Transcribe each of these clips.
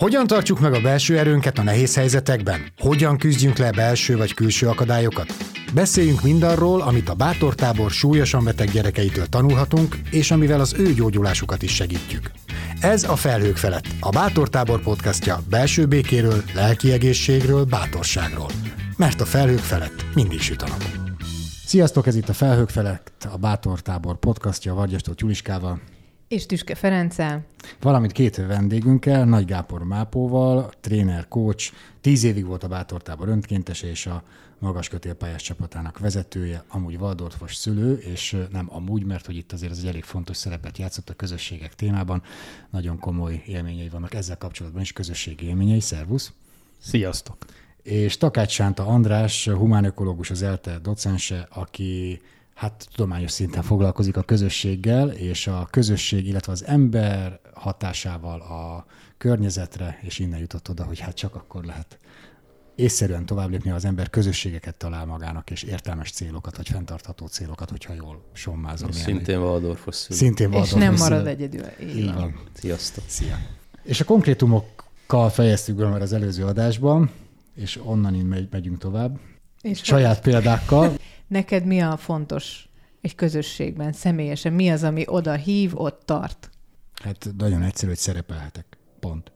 Hogyan tartjuk meg a belső erőnket a nehéz helyzetekben? Hogyan küzdjünk le belső vagy külső akadályokat? Beszéljünk mindarról, amit a bátortábor súlyosan beteg gyerekeitől tanulhatunk, és amivel az ő gyógyulásukat is segítjük. Ez a Felhők felett, a Bátortábor podcastja belső békéről, lelki egészségről, bátorságról. Mert a felhők felett mindig süt a nap. Sziasztok, ez itt a Felhők felett, a Bátortábor podcastja Vargyastó Tyuliskával. És Tüske Ferenccel. Valamint két vendégünkkel, Nagy Gábor Mápóval, tréner, coach, tíz évig volt a Bátortábor önkéntes és a magas kötélpályás csapatának vezetője, amúgy Waldorfos szülő, és nem amúgy, mert hogy itt azért ez egy elég fontos szerepet játszott a közösségek témában. Nagyon komoly élményei vannak ezzel kapcsolatban is, közösségi élményei. Szervusz! Sziasztok! És Takács Sánta András, humánökológus, az ELTE docense, aki hát tudományos szinten foglalkozik a közösséggel, és a közösség, illetve az ember hatásával a környezetre, és innen jutott oda, hogy hát csak akkor lehet észszerűen tovább lépni, az ember közösségeket talál magának, és értelmes célokat, vagy fenntartható célokat, hogyha jól sommázom. Szintén Waldorfos szülő. Szintén És nem marad egyedül. Így, Így van. Sziasztok. Szia. És a konkrétumokkal fejeztük be már az előző adásban, és onnan megy, megyünk tovább. És saját hogy... példákkal. Neked mi a fontos egy közösségben, személyesen? Mi az, ami oda hív, ott tart? Hát nagyon egyszerű, hogy szerepelhetek. Pont.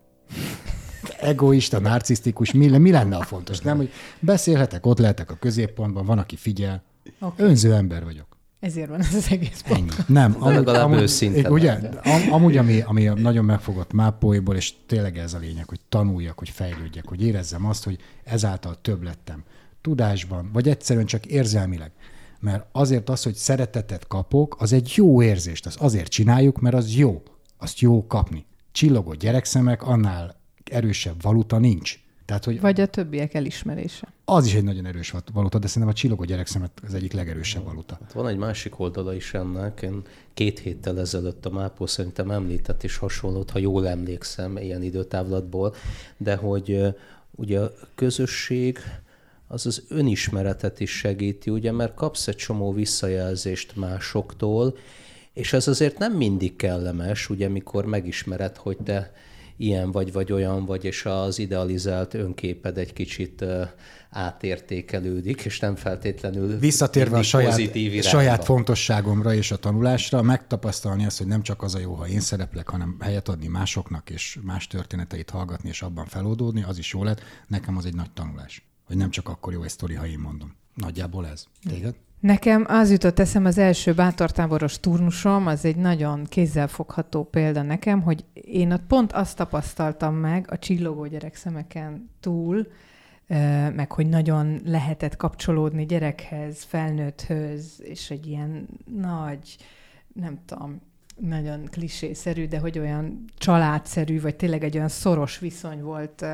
Egoista, narcisztikus, mi, mi lenne a fontos? Nem, hogy beszélhetek, ott lehetek a középpontban, van, aki figyel. Okay. Önző ember vagyok. Ezért van ez az egész pont. Ennyi. Nem, am, legalább amúgy, őszinte. Ugye, am, amúgy, ami, ami nagyon megfogott mápóiból, és tényleg ez a lényeg, hogy tanuljak, hogy fejlődjek, hogy érezzem azt, hogy ezáltal több lettem tudásban, vagy egyszerűen csak érzelmileg. Mert azért az, hogy szeretetet kapok, az egy jó érzést, az azért csináljuk, mert az jó. Azt jó kapni. Csillogó gyerekszemek, annál erősebb valuta nincs. Tehát, hogy Vagy a többiek elismerése. Az is egy nagyon erős valuta, de szerintem a csillogó gyerekszemet az egyik legerősebb valuta. Hát van egy másik oldala is ennek. Én két héttel ezelőtt a Mápó szerintem említett is hasonlót, ha jól emlékszem, ilyen időtávlatból, de hogy ugye a közösség az az önismeretet is segíti, ugye, mert kapsz egy csomó visszajelzést másoktól, és ez azért nem mindig kellemes, ugye, mikor megismered, hogy te ilyen vagy, vagy olyan vagy, és az idealizált önképed egy kicsit átértékelődik, és nem feltétlenül Visszatérve a saját, saját fontosságomra és a tanulásra, megtapasztalni azt, hogy nem csak az a jó, ha én szereplek, hanem helyet adni másoknak, és más történeteit hallgatni, és abban feloldódni, az is jó lett. Nekem az egy nagy tanulás hogy nem csak akkor jó egy sztori, ha én mondom. Nagyjából ez. Téged? Nekem az jutott eszem az első bátortáboros turnusom, az egy nagyon kézzelfogható példa nekem, hogy én ott pont azt tapasztaltam meg a csillogó gyerekszemeken túl, meg hogy nagyon lehetett kapcsolódni gyerekhez, felnőtthöz, és egy ilyen nagy, nem tudom, nagyon klisészerű, de hogy olyan családszerű, vagy tényleg egy olyan szoros viszony volt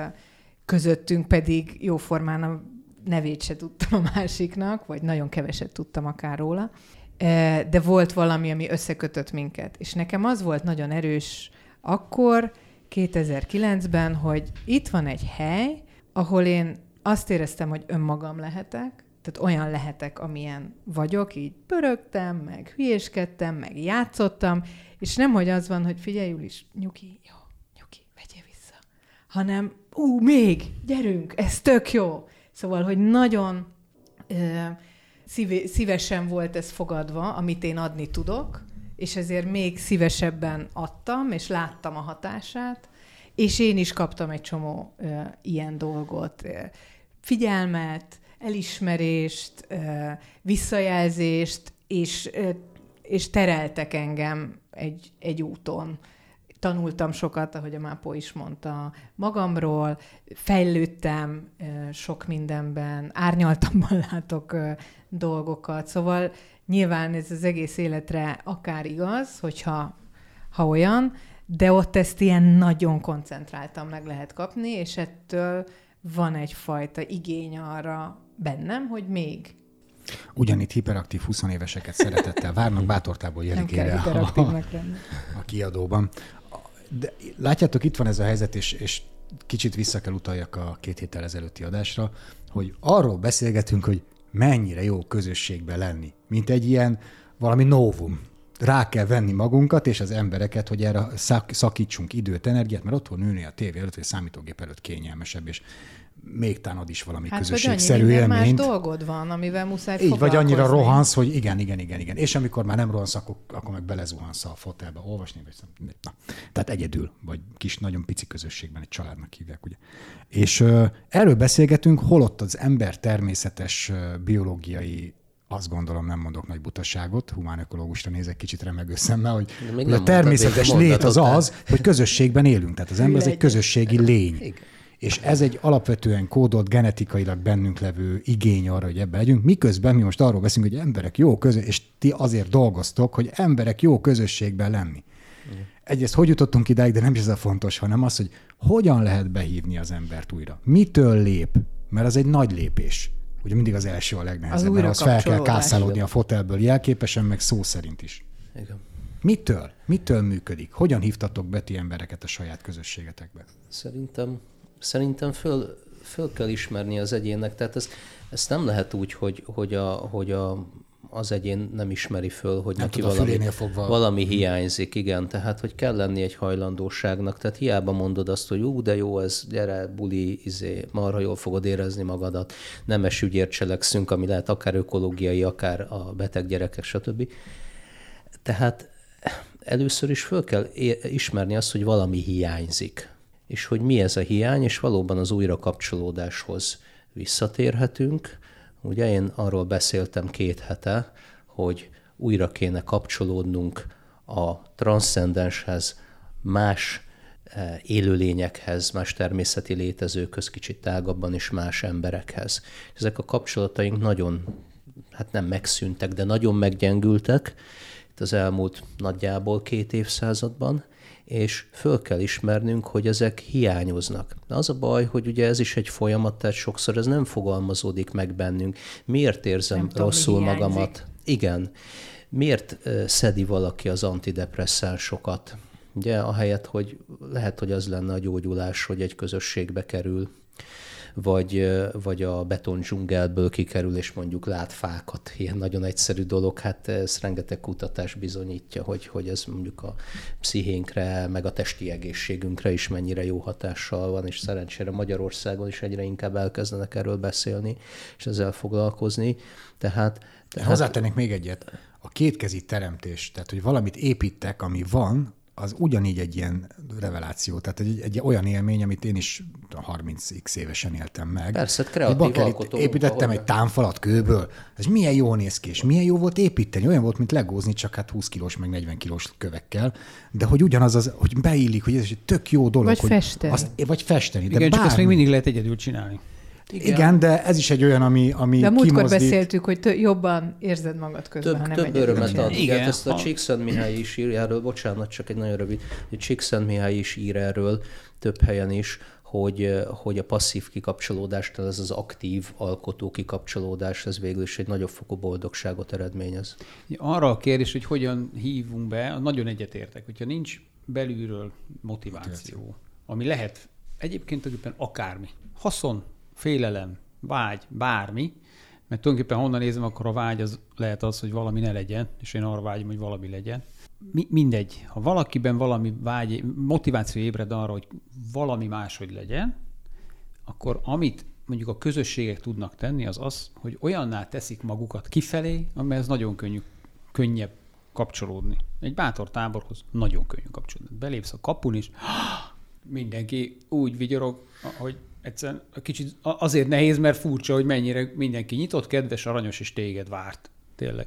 közöttünk pedig jóformán a nevét se tudtam a másiknak, vagy nagyon keveset tudtam akár róla. E, de volt valami, ami összekötött minket. És nekem az volt nagyon erős akkor, 2009-ben, hogy itt van egy hely, ahol én azt éreztem, hogy önmagam lehetek, tehát olyan lehetek, amilyen vagyok, így pörögtem, meg hülyéskedtem, meg játszottam, és nem, hogy az van, hogy figyelj, is, nyugi, jó, nyugi, vegyél vissza, hanem ú, még, gyerünk, ez tök jó. Szóval, hogy nagyon szívesen volt ez fogadva, amit én adni tudok, és ezért még szívesebben adtam, és láttam a hatását, és én is kaptam egy csomó ö, ilyen dolgot. Figyelmet, elismerést, ö, visszajelzést, és, ö, és tereltek engem egy, egy úton tanultam sokat, ahogy a Mápó is mondta, magamról, fejlődtem sok mindenben, árnyaltamban látok dolgokat, szóval nyilván ez az egész életre akár igaz, hogyha ha olyan, de ott ezt ilyen nagyon koncentráltan meg lehet kapni, és ettől van egyfajta igény arra bennem, hogy még. Ugyanitt hiperaktív 20 éveseket szeretettel várnak, bátortából jelik ére a, a kiadóban. De látjátok, itt van ez a helyzet, és, és kicsit vissza kell utaljak a két héttel ezelőtti adásra, hogy arról beszélgetünk, hogy mennyire jó közösségben lenni, mint egy ilyen valami novum. rá kell venni magunkat és az embereket, hogy erre szak, szakítsunk időt, energiát, mert otthon ülni a tévé előtt, vagy a számítógép előtt kényelmesebb, és még tánad is valami hát, közösségszerű vagy élményt. más dolgod van, amivel muszáj Így, vagy annyira rohansz, hogy igen, igen, igen, igen. És amikor már nem rohansz, akkor, akkor meg belezuhansz a fotelbe olvasni, vagy na. Tehát egyedül, vagy kis, nagyon pici közösségben, egy családnak hívják, ugye. És uh, erről beszélgetünk, holott az ember természetes uh, biológiai azt gondolom, nem mondok nagy butaságot, humánökológusra nézek kicsit remegő szemmel, hogy, hogy a természetes lét az az, hogy közösségben élünk. Tehát az ember az egy közösségi lény. Igen. És ez egy alapvetően kódolt, genetikailag bennünk levő igény arra, hogy ebbe legyünk, miközben mi most arról beszélünk, hogy emberek jó közös, és ti azért dolgoztok, hogy emberek jó közösségben lenni. Igen. Egyrészt hogy jutottunk idáig, de nem is ez a fontos, hanem az, hogy hogyan lehet behívni az embert újra. Mitől lép? Mert az egy nagy lépés. Ugye mindig az első a legnehezebb, az mert az fel kell kászálódni a fotelből jelképesen, meg szó szerint is. Igen. Mitől? Mitől működik? Hogyan hívtatok be ti embereket a saját közösségetekbe? Szerintem szerintem föl, föl kell ismerni az egyének, tehát ez, ezt nem lehet úgy, hogy, hogy, a, hogy a, az egyén nem ismeri föl, hogy nem neki valami, fogva. valami hiányzik, igen, tehát hogy kell lenni egy hajlandóságnak, tehát hiába mondod azt, hogy ú, de jó, ez, gyere, buli, izé, marha jól fogod érezni magadat, nemes ügyért cselekszünk, ami lehet akár ökológiai, akár a beteg gyerekek, stb. Tehát először is föl kell ismerni azt, hogy valami hiányzik és hogy mi ez a hiány, és valóban az újrakapcsolódáshoz visszatérhetünk. Ugye én arról beszéltem két hete, hogy újra kéne kapcsolódnunk a transzcendenshez, más eh, élőlényekhez, más természeti létezőkhöz, kicsit tágabban is más emberekhez. Ezek a kapcsolataink nagyon, hát nem megszűntek, de nagyon meggyengültek itt az elmúlt nagyjából két évszázadban, és föl kell ismernünk, hogy ezek hiányoznak. De az a baj, hogy ugye ez is egy folyamat, tehát sokszor ez nem fogalmazódik meg bennünk. Miért érzem nem rosszul tudom, magamat? Igen. Miért szedi valaki az antidepresszánsokat? Ugye, ahelyett, hogy lehet, hogy az lenne a gyógyulás, hogy egy közösségbe kerül, vagy, vagy a beton dzsungelből kikerül, és mondjuk lát fákat. Ilyen nagyon egyszerű dolog, hát ez rengeteg kutatás bizonyítja, hogy, hogy ez mondjuk a pszichénkre, meg a testi egészségünkre is mennyire jó hatással van, és szerencsére Magyarországon is egyre inkább elkezdenek erről beszélni, és ezzel foglalkozni. Tehát, tehát... Hozzátennék még egyet. A kétkezi teremtés, tehát hogy valamit építek, ami van, az ugyanígy egy ilyen reveláció, tehát egy, egy olyan élmény, amit én is 30x évesen éltem meg. Persze, kreatív kell, Építettem ahol... egy támfalat kőből, ez milyen jó néz ki, és milyen jó volt építeni, olyan volt, mint legózni, csak hát 20 kilós, meg 40 kilós kövekkel, de hogy ugyanaz az, hogy beillik, hogy ez egy tök jó dolog. Vagy hogy festeni. Azt, vagy festeni. De Igen, bármi. csak azt még mindig lehet egyedül csinálni. Igen. Igen, de ez is egy olyan, ami, ami De múltkor kimozdít. beszéltük, hogy tö- jobban érzed magad közben, több, ha nem Több örömet ad. Igen. Hát ezt a Csíkszent Mihály is ír erről, bocsánat, csak egy nagyon rövid, Csíkszent Mihály is ír erről több helyen is, hogy, hogy a passzív kikapcsolódástól ez az aktív alkotó kikapcsolódás, ez végül is egy nagyobb fokú boldogságot eredményez. Arra a kérdés, hogy hogyan hívunk be, nagyon egyetértek, hogyha nincs belülről motiváció, ami lehet egyébként tulajdonképpen akármi, haszon, félelem, vágy, bármi, mert tulajdonképpen honnan nézem, akkor a vágy az lehet az, hogy valami ne legyen, és én arra vágyom, hogy valami legyen. Mi, mindegy, ha valakiben valami vágy, motiváció ébred arra, hogy valami máshogy legyen, akkor amit mondjuk a közösségek tudnak tenni, az az, hogy olyanná teszik magukat kifelé, amihez nagyon könnyű, könnyebb kapcsolódni. Egy bátor táborhoz nagyon könnyű kapcsolódni. Belépsz a kapun is, mindenki úgy vigyorog, hogy egyszerűen kicsit azért nehéz, mert furcsa, hogy mennyire mindenki nyitott, kedves, aranyos, és téged várt. Tényleg.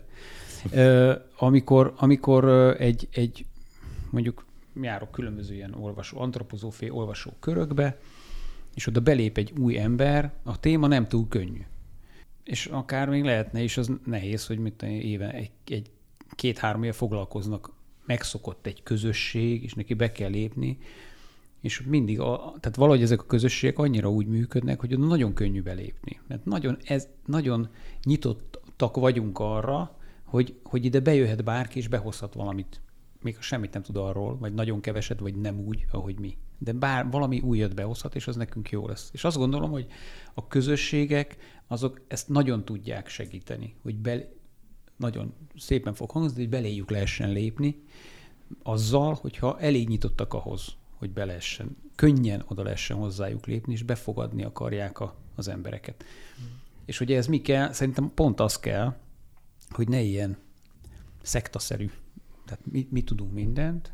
amikor, amikor egy, egy, mondjuk járok különböző ilyen olvasó, antropozófé olvasó körökbe, és oda belép egy új ember, a téma nem túl könnyű. És akár még lehetne is, az nehéz, hogy mit éve egy, egy két-három éve foglalkoznak, megszokott egy közösség, és neki be kell lépni, és mindig, a, tehát valahogy ezek a közösségek annyira úgy működnek, hogy nagyon könnyű belépni. Mert nagyon, ez, nagyon nyitottak vagyunk arra, hogy, hogy ide bejöhet bárki, és behozhat valamit, még semmit nem tud arról, vagy nagyon keveset, vagy nem úgy, ahogy mi. De bár valami újat behozhat, és az nekünk jó lesz. És azt gondolom, hogy a közösségek azok ezt nagyon tudják segíteni, hogy be, nagyon szépen fog hangzni, hogy beléjük lehessen lépni, azzal, hogyha elég nyitottak ahhoz, hogy be lehessen, könnyen oda lehessen hozzájuk lépni, és befogadni akarják a, az embereket. Mm. És ugye ez mi kell? Szerintem pont az kell, hogy ne ilyen szektaszerű. Tehát mi, mi tudunk mindent,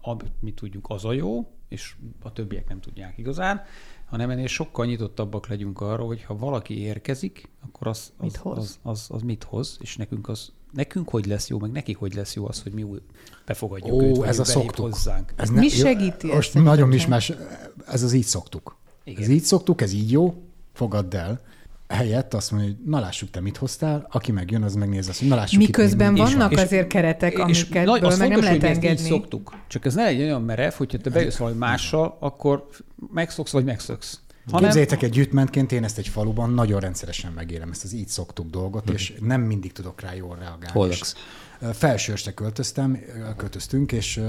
amit mi tudjuk, az a jó, és a többiek nem tudják igazán, hanem ennél sokkal nyitottabbak legyünk arra, hogy ha valaki érkezik, akkor az, az, mit hoz? Az, az, az mit hoz, és nekünk az nekünk hogy lesz jó, meg neki hogy lesz jó az, hogy mi úgy befogadjuk Ó, őt, ez a szoktuk. hozzánk. Ez ne, mi segíti Most nagyon mismás, ez az így szoktuk. Igen. Ez így szoktuk, ez így jó, fogadd el helyett azt mondja, hogy na lássuk, te mit hoztál, aki megjön, az megnéz azt, hogy na lássuk Miközben itt vannak és, azért keretek, amiket meg fontos, nem lehet engedni. szoktuk. Csak ez ne legyen olyan merev, hogyha te bejössz valami mással, akkor megszoksz, vagy megszoksz. Hanem... Képzeljétek egy gyűjtmentként, én ezt egy faluban nagyon rendszeresen megélem, ezt az így szoktuk dolgot, mm. és nem mindig tudok rá jól reagálni. Hol Felsőste költöztem, költöztünk, és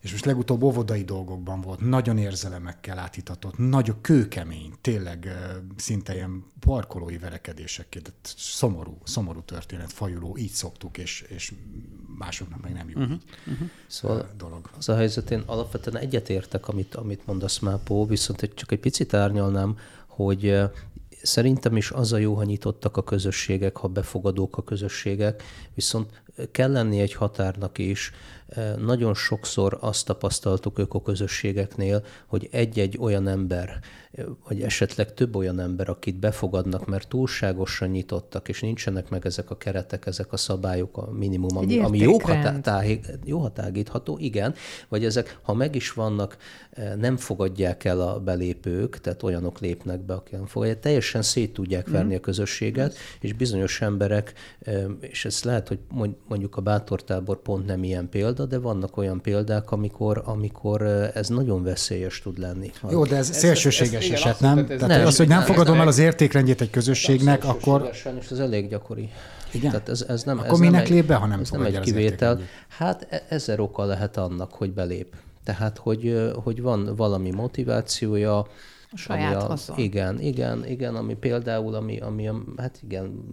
és most legutóbb óvodai dolgokban volt, nagyon érzelemekkel átitatott, nagyon kőkemény, tényleg szinte ilyen parkolói verekedések, szomorú, szomorú történet, fajuló, így szoktuk, és, és másoknak meg nem jó uh-huh, uh-huh. Szóval dolog. Az a helyzet, én alapvetően egyetértek, amit, amit mondasz, Mápó, viszont csak egy picit árnyalnám, hogy szerintem is az a jó, ha nyitottak a közösségek, ha befogadók a közösségek, viszont kell lenni egy határnak is, nagyon sokszor azt tapasztaltuk ökoközösségeknél, hogy egy-egy olyan ember, vagy esetleg több olyan ember, akit befogadnak, mert túlságosan nyitottak, és nincsenek meg ezek a keretek, ezek a szabályok, a minimum, ami, ami jó, hatá, jó hatágítható, igen, vagy ezek, ha meg is vannak, nem fogadják el a belépők, tehát olyanok lépnek be, akik nem fogadják, teljesen szét tudják mhm. verni mm. a közösséget, és bizonyos emberek, és ez lehet, hogy mondjuk a bátortábor pont nem ilyen példa, de vannak olyan példák, amikor, amikor ez nagyon veszélyes tud lenni. Jó, de ez, ez szélsőséges ez, ez, eset, nem? Tehát nem, az, hogy nem fogadom el az értékrendjét egy közösségnek, akkor... Sajnos ez elég gyakori. Igen? Tehát ez, ez nem, Akkor ez minek nem lép be, ha nem ez nem egy kivétel. Hát e- ezer oka lehet annak, hogy belép. Tehát, hogy, hogy van valami motivációja, a saját ami a, Igen, igen, igen, ami például, ami, ami a, hát igen,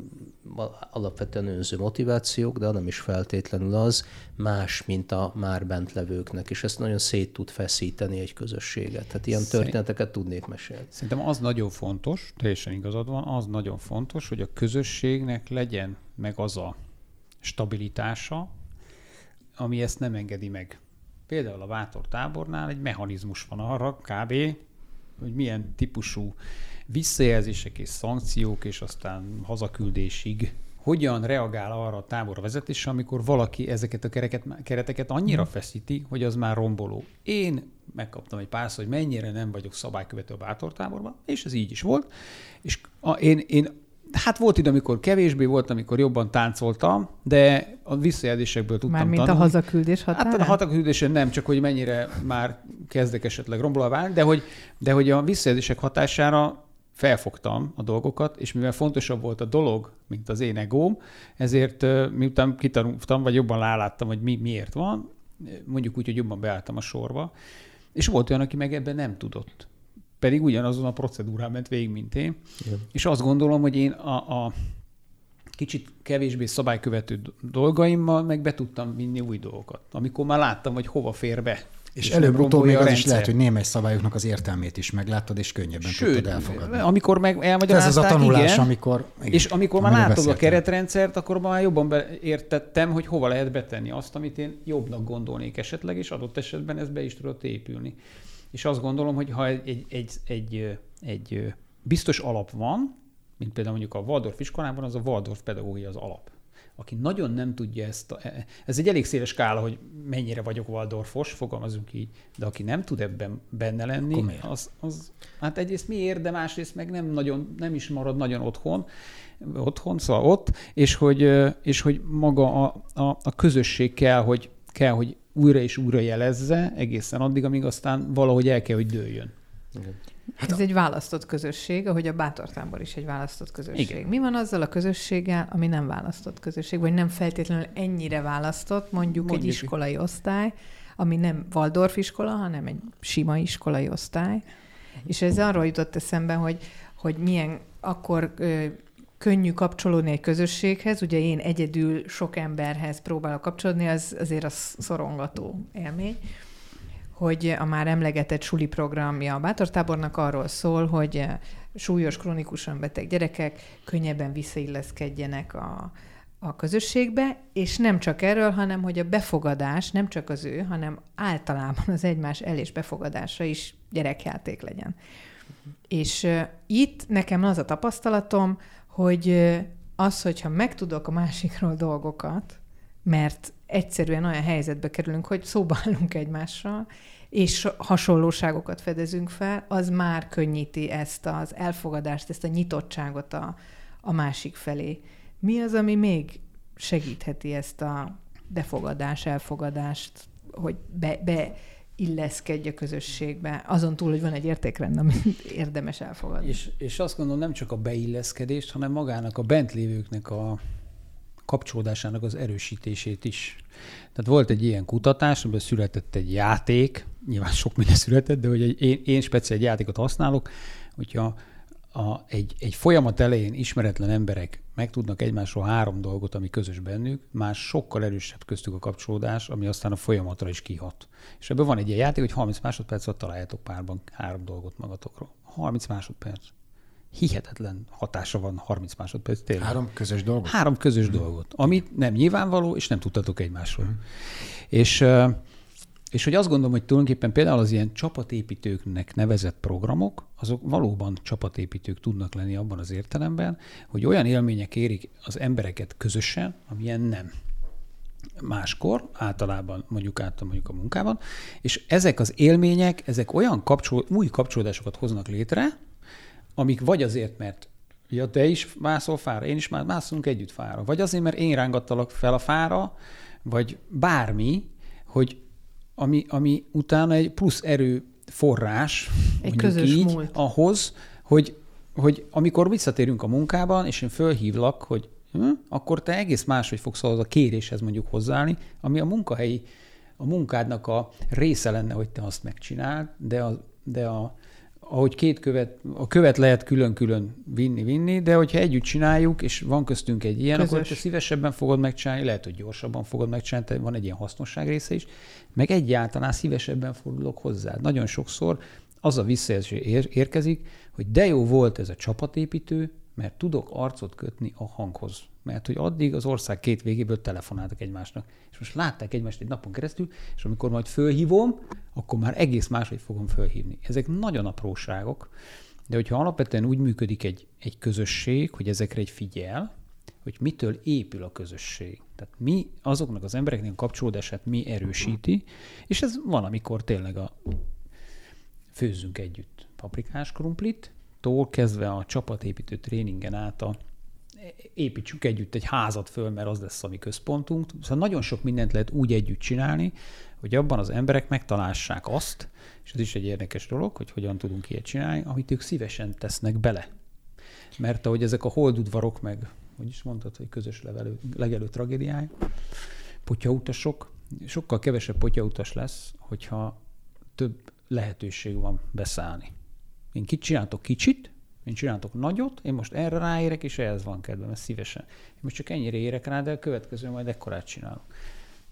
alapvetően önző motivációk, de nem is feltétlenül az, más, mint a már bent levőknek, és ezt nagyon szét tud feszíteni egy közösséget. Tehát ilyen Szerint, történeteket tudnék mesélni. Szerintem az nagyon fontos, teljesen igazad van, az nagyon fontos, hogy a közösségnek legyen meg az a stabilitása, ami ezt nem engedi meg. Például a Vátor tábornál egy mechanizmus van arra, kb hogy milyen típusú visszajelzések és szankciók, és aztán hazaküldésig hogyan reagál arra a tábor amikor valaki ezeket a kereket, kereteket annyira mhm. feszíti, hogy az már romboló. Én megkaptam egy párszor, hogy mennyire nem vagyok szabálykövető a bátortáborban, és ez így is volt. És a, én, én Hát volt idő, amikor kevésbé volt, amikor jobban táncoltam, de a visszajelzésekből tudtam Már mint tanulni. a hazaküldés határán? Hát a hazaküldésen nem, csak hogy mennyire már kezdek esetleg rombolva válni, de hogy, de hogy a visszajelzések hatására felfogtam a dolgokat, és mivel fontosabb volt a dolog, mint az én egóm, ezért miután kitanultam, vagy jobban ráláttam, hogy mi, miért van, mondjuk úgy, hogy jobban beálltam a sorba, és volt olyan, aki meg ebben nem tudott pedig ugyanazon a procedúrán ment végig, mint én. Igen. És azt gondolom, hogy én a, a kicsit kevésbé szabálykövető dolgaimmal meg be tudtam vinni új dolgokat, amikor már láttam, hogy hova fér be. És, és előbb-utóbb még az is lehet, hogy némely szabályoknak az értelmét is megláttad, és könnyebben Sőt, tudtad elfogadni. amikor meg elmagyarázták, Ez az a tanulás, igen, amikor... Igen, és amikor már látod beszéltem. a keretrendszert, akkor már jobban értettem, hogy hova lehet betenni azt, amit én jobbnak gondolnék esetleg, és adott esetben ez be is tudott épülni és azt gondolom, hogy ha egy, egy, egy, egy, biztos alap van, mint például mondjuk a Waldorf iskolában, az a Waldorf pedagógia az alap. Aki nagyon nem tudja ezt, a, e, ez egy elég széles skála, hogy mennyire vagyok Waldorfos, fogalmazunk így, de aki nem tud ebben benne lenni, az, az, hát egyrészt miért, de másrészt meg nem, nagyon, nem is marad nagyon otthon, otthon, szóval ott, és hogy, és hogy maga a, a, a közösség kell, hogy, kell, hogy újra és újra jelezze egészen addig, amíg aztán valahogy el kell, hogy dőljön. Igen. Hát Ez a... egy választott közösség, ahogy a bátortábor is egy választott közösség. Igen. Mi van azzal a közösséggel, ami nem választott közösség, vagy nem feltétlenül ennyire választott, mondjuk, mondjuk egy iskolai osztály, ami nem Waldorf iskola, hanem egy sima iskolai osztály. És ez arról jutott eszembe, hogy, hogy milyen akkor könnyű kapcsolódni egy közösséghez, ugye én egyedül sok emberhez próbálok kapcsolódni, az azért az szorongató élmény hogy a már emlegetett suli programja a Bátortábornak arról szól, hogy súlyos, krónikusan beteg gyerekek könnyebben visszailleszkedjenek a, a közösségbe, és nem csak erről, hanem hogy a befogadás nem csak az ő, hanem általában az egymás el és befogadása is gyerekjáték legyen. Uh-huh. És uh, itt nekem az a tapasztalatom, hogy az, hogyha megtudok a másikról dolgokat, mert egyszerűen olyan helyzetbe kerülünk, hogy szóba állunk egymással, és hasonlóságokat fedezünk fel, az már könnyíti ezt az elfogadást, ezt a nyitottságot a, a másik felé. Mi az, ami még segítheti ezt a befogadás, elfogadást, hogy be, be illeszkedj a közösségbe, azon túl, hogy van egy értékrend, amit érdemes elfogadni. És, és azt gondolom, nem csak a beilleszkedést, hanem magának a bent lévőknek a kapcsolódásának az erősítését is. Tehát volt egy ilyen kutatás, amiben született egy játék, nyilván sok minden született, de hogy egy, én, én speciális játékot használok, hogyha a, egy, egy folyamat elején ismeretlen emberek megtudnak egymásról három dolgot, ami közös bennük, már sokkal erősebb köztük a kapcsolódás, ami aztán a folyamatra is kihat. És ebből van egy ilyen játék, hogy 30 másodperc alatt találjátok párban három dolgot magatokról. 30 másodperc. Hihetetlen hatása van 30 másodperc tényleg. Három közös dolgot? Három közös mm. dolgot, amit nem nyilvánvaló, és nem tudtatok egymásról. Mm. És és hogy azt gondolom, hogy tulajdonképpen például az ilyen csapatépítőknek nevezett programok, azok valóban csapatépítők tudnak lenni abban az értelemben, hogy olyan élmények érik az embereket közösen, amilyen nem. Máskor, általában mondjuk át mondjuk a munkában, és ezek az élmények, ezek olyan kapcsol, új kapcsolódásokat hoznak létre, amik vagy azért, mert ja, te is mászol fára, én is mászunk együtt fára, vagy azért, mert én rángattalak fel a fára, vagy bármi, hogy ami, ami utána egy plusz erő forrás, egy közös így, múlt. ahhoz, hogy, hogy amikor visszatérünk a munkában, és én fölhívlak, hogy hm, akkor te egész máshogy fogsz ahhoz a kéréshez mondjuk hozzáállni, ami a munkahelyi, a munkádnak a része lenne, hogy te azt megcsináld, de a, de a, ahogy két követ, a követ lehet külön-külön vinni-vinni, de hogyha együtt csináljuk, és van köztünk egy ilyen, Közös. akkor te szívesebben fogod megcsinálni, lehet, hogy gyorsabban fogod megcsinálni, van egy ilyen hasznosság része is, meg egyáltalán szívesebben fordulok hozzá. Nagyon sokszor az a visszajelzés ér- érkezik, hogy de jó volt ez a csapatépítő, mert tudok arcot kötni a hanghoz. Mert hogy addig az ország két végéből telefonáltak egymásnak. És most látták egymást egy napon keresztül, és amikor majd fölhívom, akkor már egész máshogy fogom fölhívni. Ezek nagyon apróságok, de hogyha alapvetően úgy működik egy, egy közösség, hogy ezekre egy figyel, hogy mitől épül a közösség. Tehát mi azoknak az embereknek a kapcsolódását mi erősíti, és ez van, amikor tényleg a főzzünk együtt paprikás krumplit, tól kezdve a csapatépítő tréningen át a építsük együtt egy házat föl, mert az lesz a mi központunk. Szóval nagyon sok mindent lehet úgy együtt csinálni, hogy abban az emberek megtalássák azt, és ez is egy érdekes dolog, hogy hogyan tudunk ilyet csinálni, amit ők szívesen tesznek bele. Mert ahogy ezek a holdudvarok, meg hogy is mondtad, hogy közös levelő, legelő tragédiája, potyautasok, sokkal kevesebb potyautas lesz, hogyha több lehetőség van beszállni. Én kit csináltok kicsit, én csináltok nagyot, én most erre ráérek, és ehhez van kedvem, ez szívesen. Én most csak ennyire érek rá, de a következő majd ekkorát csinálok.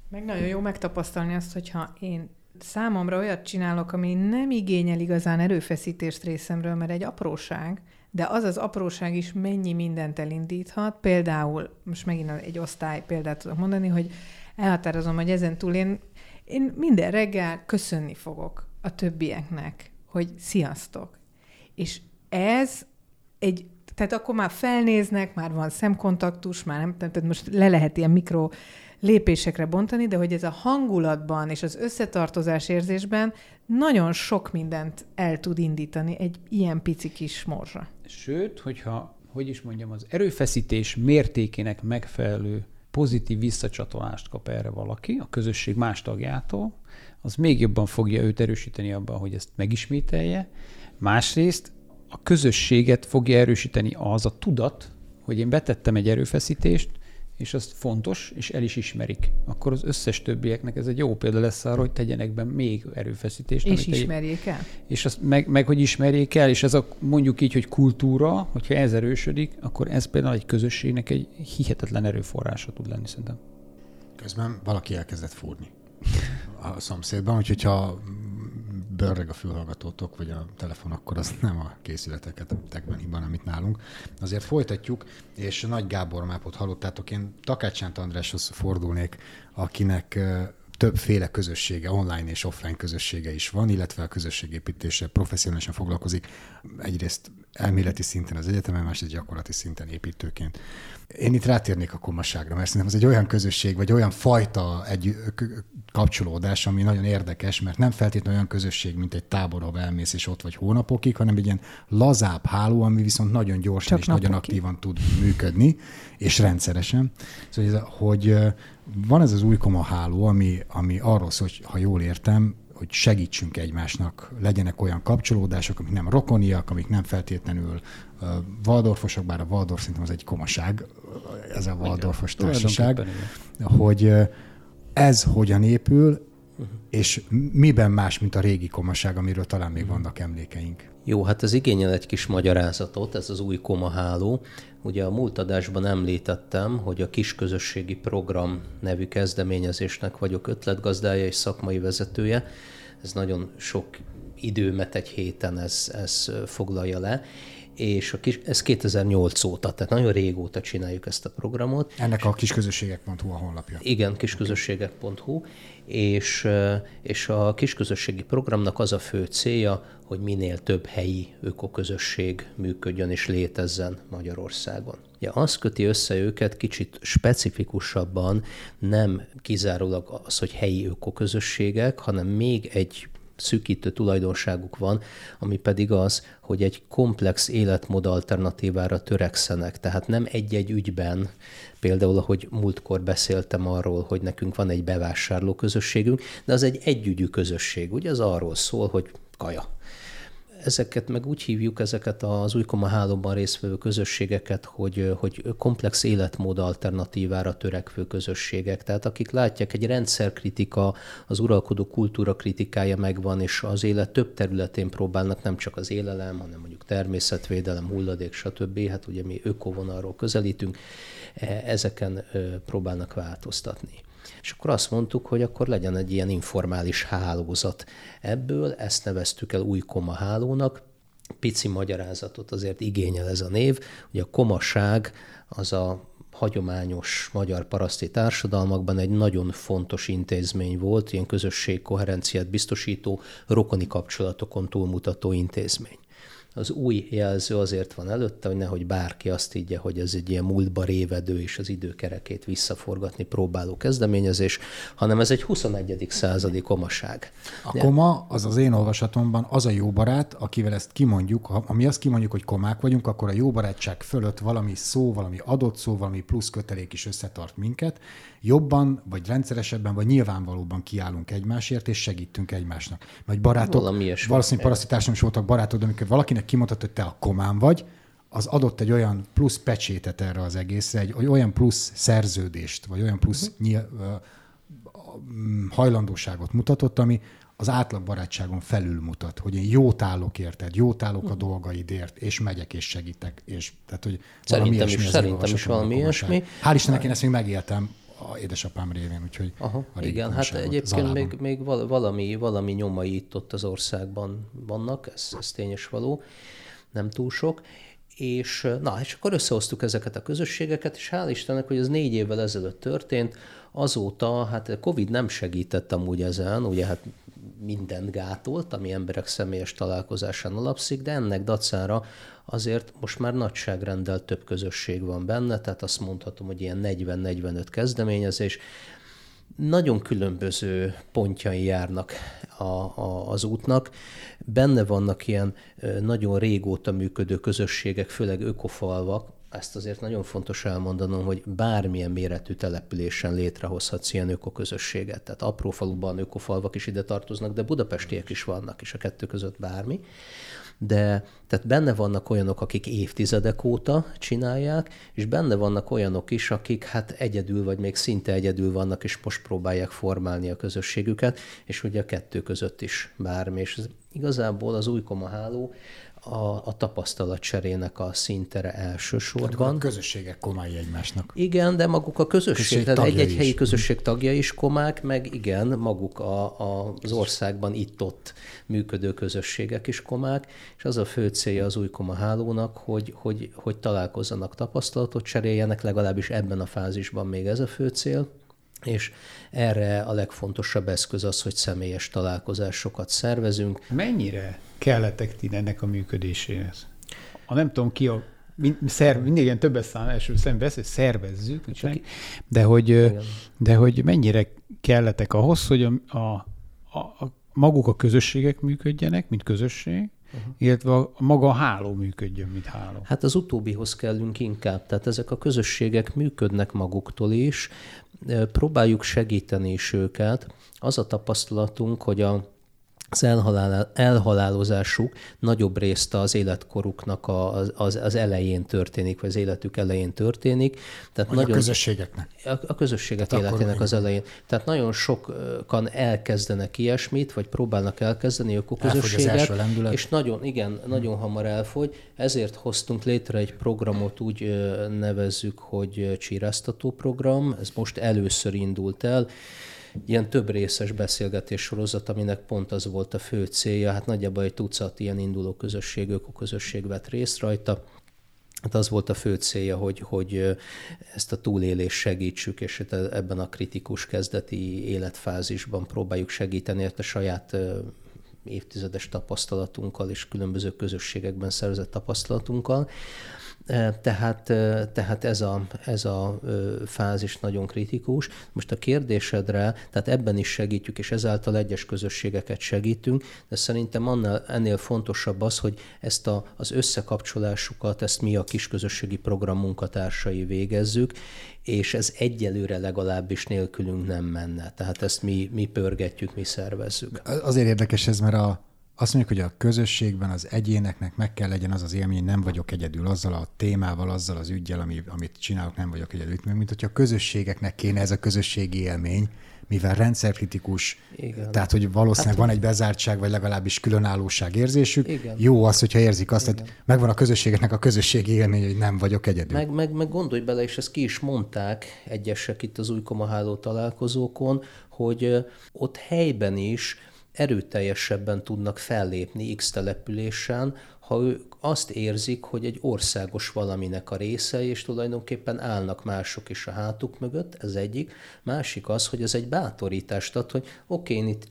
Meg nagyon jó megtapasztalni azt, hogyha én számomra olyat csinálok, ami nem igényel igazán erőfeszítést részemről, mert egy apróság, de az az apróság is mennyi mindent elindíthat. Például, most megint egy osztály példát tudok mondani, hogy elhatározom, hogy ezen túl én, én minden reggel köszönni fogok a többieknek, hogy sziasztok. És ez egy, tehát akkor már felnéznek, már van szemkontaktus, már nem, tehát most le lehet ilyen mikro lépésekre bontani, de hogy ez a hangulatban és az összetartozás érzésben nagyon sok mindent el tud indítani egy ilyen pici kis morzsa. Sőt, hogyha, hogy is mondjam, az erőfeszítés mértékének megfelelő pozitív visszacsatolást kap erre valaki, a közösség más tagjától, az még jobban fogja őt erősíteni abban, hogy ezt megismételje. Másrészt a közösséget fogja erősíteni az a tudat, hogy én betettem egy erőfeszítést, és az fontos, és el is ismerik, akkor az összes többieknek ez egy jó példa lesz arra, hogy tegyenek be még erőfeszítést. És ismerjék egy, el. És azt meg, meg, hogy ismerjék el, és ez a mondjuk így, hogy kultúra, hogyha ez erősödik, akkor ez például egy közösségnek egy hihetetlen erőforrása tud lenni szerintem. Közben valaki elkezdett fúrni a szomszédban, úgyhogy ha bőrreg a fülhallgatótok, vagy a telefon, akkor az nem a készületeket tekben hiban, amit nálunk. Azért folytatjuk, és Nagy Gábor mápot hallottátok. Én Takácsánt Andráshoz fordulnék, akinek többféle közössége, online és offline közössége is van, illetve a közösségépítése professzionálisan foglalkozik. Egyrészt elméleti szinten az egyetemen, másrészt gyakorlati szinten építőként. Én itt rátérnék a komasságra, mert szerintem ez egy olyan közösség, vagy olyan fajta egy kapcsolódás, ami nagyon érdekes, mert nem feltétlenül olyan közösség, mint egy tábor, ahol elmész és ott vagy hónapokig, hanem egy ilyen lazább háló, ami viszont nagyon gyorsan Csak és napokig. nagyon aktívan tud működni, és rendszeresen. Szóval, hogy van ez az új koma háló, ami, ami arról szól, hogy ha jól értem, hogy segítsünk egymásnak, legyenek olyan kapcsolódások, amik nem rokoniak, amik nem feltétlenül uh, Waldorfosok, bár a Waldorf szerintem az egy komaság, ez a Waldorfos társaság, hogy uh, ez hogyan épül, és miben más, mint a régi komaság, amiről talán még vannak emlékeink. Jó, hát ez igényel egy kis magyarázatot, ez az új komaháló. Ugye a múlt adásban említettem, hogy a kisközösségi program nevű kezdeményezésnek vagyok ötletgazdája és szakmai vezetője. Ez nagyon sok időmet egy héten ez, ez foglalja le, és a kis, ez 2008 óta, tehát nagyon régóta csináljuk ezt a programot. Ennek a kisközösségek.hu a honlapja. Igen, kisközösségek.hu, és, és a kisközösségi programnak az a fő célja, hogy minél több helyi ökoközösség működjön és létezzen Magyarországon. Ja, az köti össze őket kicsit specifikusabban, nem kizárólag az, hogy helyi ökoközösségek, hanem még egy szűkítő tulajdonságuk van, ami pedig az, hogy egy komplex életmód alternatívára törekszenek. Tehát nem egy-egy ügyben, például ahogy múltkor beszéltem arról, hogy nekünk van egy bevásárló közösségünk, de az egy együgyű közösség. Ugye az arról szól, hogy kaja ezeket meg úgy hívjuk, ezeket az újkoma hálóban résztvevő közösségeket, hogy, hogy komplex életmód alternatívára törekvő közösségek. Tehát akik látják, egy rendszerkritika, az uralkodó kultúra kritikája megvan, és az élet több területén próbálnak nem csak az élelem, hanem mondjuk természetvédelem, hulladék, stb. Hát ugye mi ökovonalról közelítünk, e, ezeken próbálnak változtatni. És akkor azt mondtuk, hogy akkor legyen egy ilyen informális hálózat. Ebből ezt neveztük el új koma hálónak, pici magyarázatot azért igényel ez a név, hogy a komaság az a hagyományos magyar paraszti társadalmakban egy nagyon fontos intézmény volt, ilyen közösség koherenciát biztosító, rokoni kapcsolatokon túlmutató intézmény az új jelző azért van előtte, hogy nehogy bárki azt higgye, hogy ez egy ilyen múltba révedő és az időkerekét visszaforgatni próbáló kezdeményezés, hanem ez egy 21. századi komaság. A koma az az én olvasatomban az a jó barát, akivel ezt kimondjuk, ha mi azt kimondjuk, hogy komák vagyunk, akkor a jó barátság fölött valami szó, valami adott szó, valami plusz kötelék is összetart minket, jobban, vagy rendszeresebben, vagy nyilvánvalóban kiállunk egymásért, és segítünk egymásnak. Vagy barátok, valószínűleg paraszti társadalom is voltak de amikor valakinek kimondhat, hogy te a komán vagy, az adott egy olyan plusz pecsétet erre az egészre, egy olyan plusz szerződést, vagy olyan plusz uh-huh. nyil, uh, hajlandóságot mutatott, ami az átlag barátságon felül mutat, hogy én jót állok érted, jót állok a hm. dolgaidért, és megyek és segítek. És, tehát, hogy szerintem is, szerintem is valami ilyesmi. Hál' Istennek én ezt még megéltem a édesapám révén, úgyhogy Aha, igen, hát egyébként még, még valami, valami nyomai itt ott az országban vannak, ez, ez tényes való, nem túl sok, és na, és akkor összehoztuk ezeket a közösségeket, és hál' Istennek, hogy ez négy évvel ezelőtt történt, azóta, hát Covid nem segített amúgy ezen, ugye hát mindent gátolt, ami emberek személyes találkozásán alapszik, de ennek dacára azért most már nagyságrendel több közösség van benne, tehát azt mondhatom, hogy ilyen 40-45 kezdeményezés, nagyon különböző pontjai járnak a, a, az útnak. Benne vannak ilyen nagyon régóta működő közösségek, főleg ökofalvak, ezt azért nagyon fontos elmondanom, hogy bármilyen méretű településen létrehozhatsz ilyen ökoközösséget. Tehát apró faluban ökofalvak is ide tartoznak, de budapestiek is vannak, és a kettő között bármi de tehát benne vannak olyanok, akik évtizedek óta csinálják, és benne vannak olyanok is, akik hát egyedül, vagy még szinte egyedül vannak, és most próbálják formálni a közösségüket, és ugye a kettő között is bármi. És ez igazából az új háló a, a tapasztalatcserének a szintere elsősorban. A közösségek komái egymásnak. Igen, de maguk a közösség, tehát egy-egy helyi közösség tagja is komák, meg igen, maguk a, a, az országban itt-ott működő közösségek is komák, és az a fő célja az új koma hálónak, hogy, hogy, hogy találkozzanak, tapasztalatot cseréljenek, legalábbis ebben a fázisban még ez a fő cél, és erre a legfontosabb eszköz az, hogy személyes találkozásokat szervezünk. Mennyire kellettek ti ennek a működéséhez? A nem tudom ki a szerv, mindig ilyen többes szám első szemben beszél, szervezzük, Csak, de hogy, de hogy mennyire kelletek ahhoz, hogy a, a, a, a maguk a közösségek működjenek, mint közösség, uh-huh. illetve a, maga a háló működjön, mint háló. Hát az utóbbihoz kellünk inkább. Tehát ezek a közösségek működnek maguktól is, próbáljuk segíteni is őket. Az a tapasztalatunk, hogy a az elhalál, elhalálozásuk nagyobb részt az életkoruknak az, az, az elején történik, vagy az életük elején történik. Tehát vagy nagyon, a közösségeknek. A, a közösségek Tehát életének az elején. Tehát nagyon sokan elkezdenek ilyesmit, vagy próbálnak elkezdeni közösséget, és nagyon, igen, nagyon hamar elfogy. Ezért hoztunk létre egy programot, úgy nevezzük, hogy csíráztató program. Ez most először indult el ilyen több részes beszélgetés sorozat, aminek pont az volt a fő célja. Hát nagyjából egy tucat ilyen induló közösség, ökoközösség vett részt rajta. Hát az volt a fő célja, hogy, hogy ezt a túlélést segítsük, és hát ebben a kritikus kezdeti életfázisban próbáljuk segíteni a saját évtizedes tapasztalatunkkal és különböző közösségekben szerzett tapasztalatunkkal. Tehát, tehát ez, a, ez a fázis nagyon kritikus. Most a kérdésedre, tehát ebben is segítjük, és ezáltal egyes közösségeket segítünk, de szerintem annál, ennél fontosabb az, hogy ezt a, az összekapcsolásukat, ezt mi a kisközösségi program munkatársai végezzük, és ez egyelőre legalábbis nélkülünk nem menne. Tehát ezt mi, mi pörgetjük, mi szervezzük. Azért érdekes ez, mert a, azt mondjuk, hogy a közösségben az egyéneknek meg kell legyen az az élmény, hogy nem vagyok egyedül azzal a témával, azzal az ügyel, ami, amit csinálok, nem vagyok egyedül. Mint hogyha a közösségeknek kéne ez a közösségi élmény, mivel rendszerkritikus, Igen. tehát hogy valószínűleg hát, van egy bezártság, vagy legalábbis különállóság érzésük. Igen. Jó az, hogyha érzik azt, Igen. hogy megvan a közösségeknek a közösségi élmény, hogy nem vagyok egyedül. Meg, meg, meg gondolj bele, és ezt ki is mondták egyesek itt az új komaháló találkozókon, hogy ott helyben is erőteljesebben tudnak fellépni X településen, ha ők azt érzik, hogy egy országos valaminek a része, és tulajdonképpen állnak mások is a hátuk mögött, ez egyik. Másik az, hogy ez egy bátorítást ad, hogy oké, én itt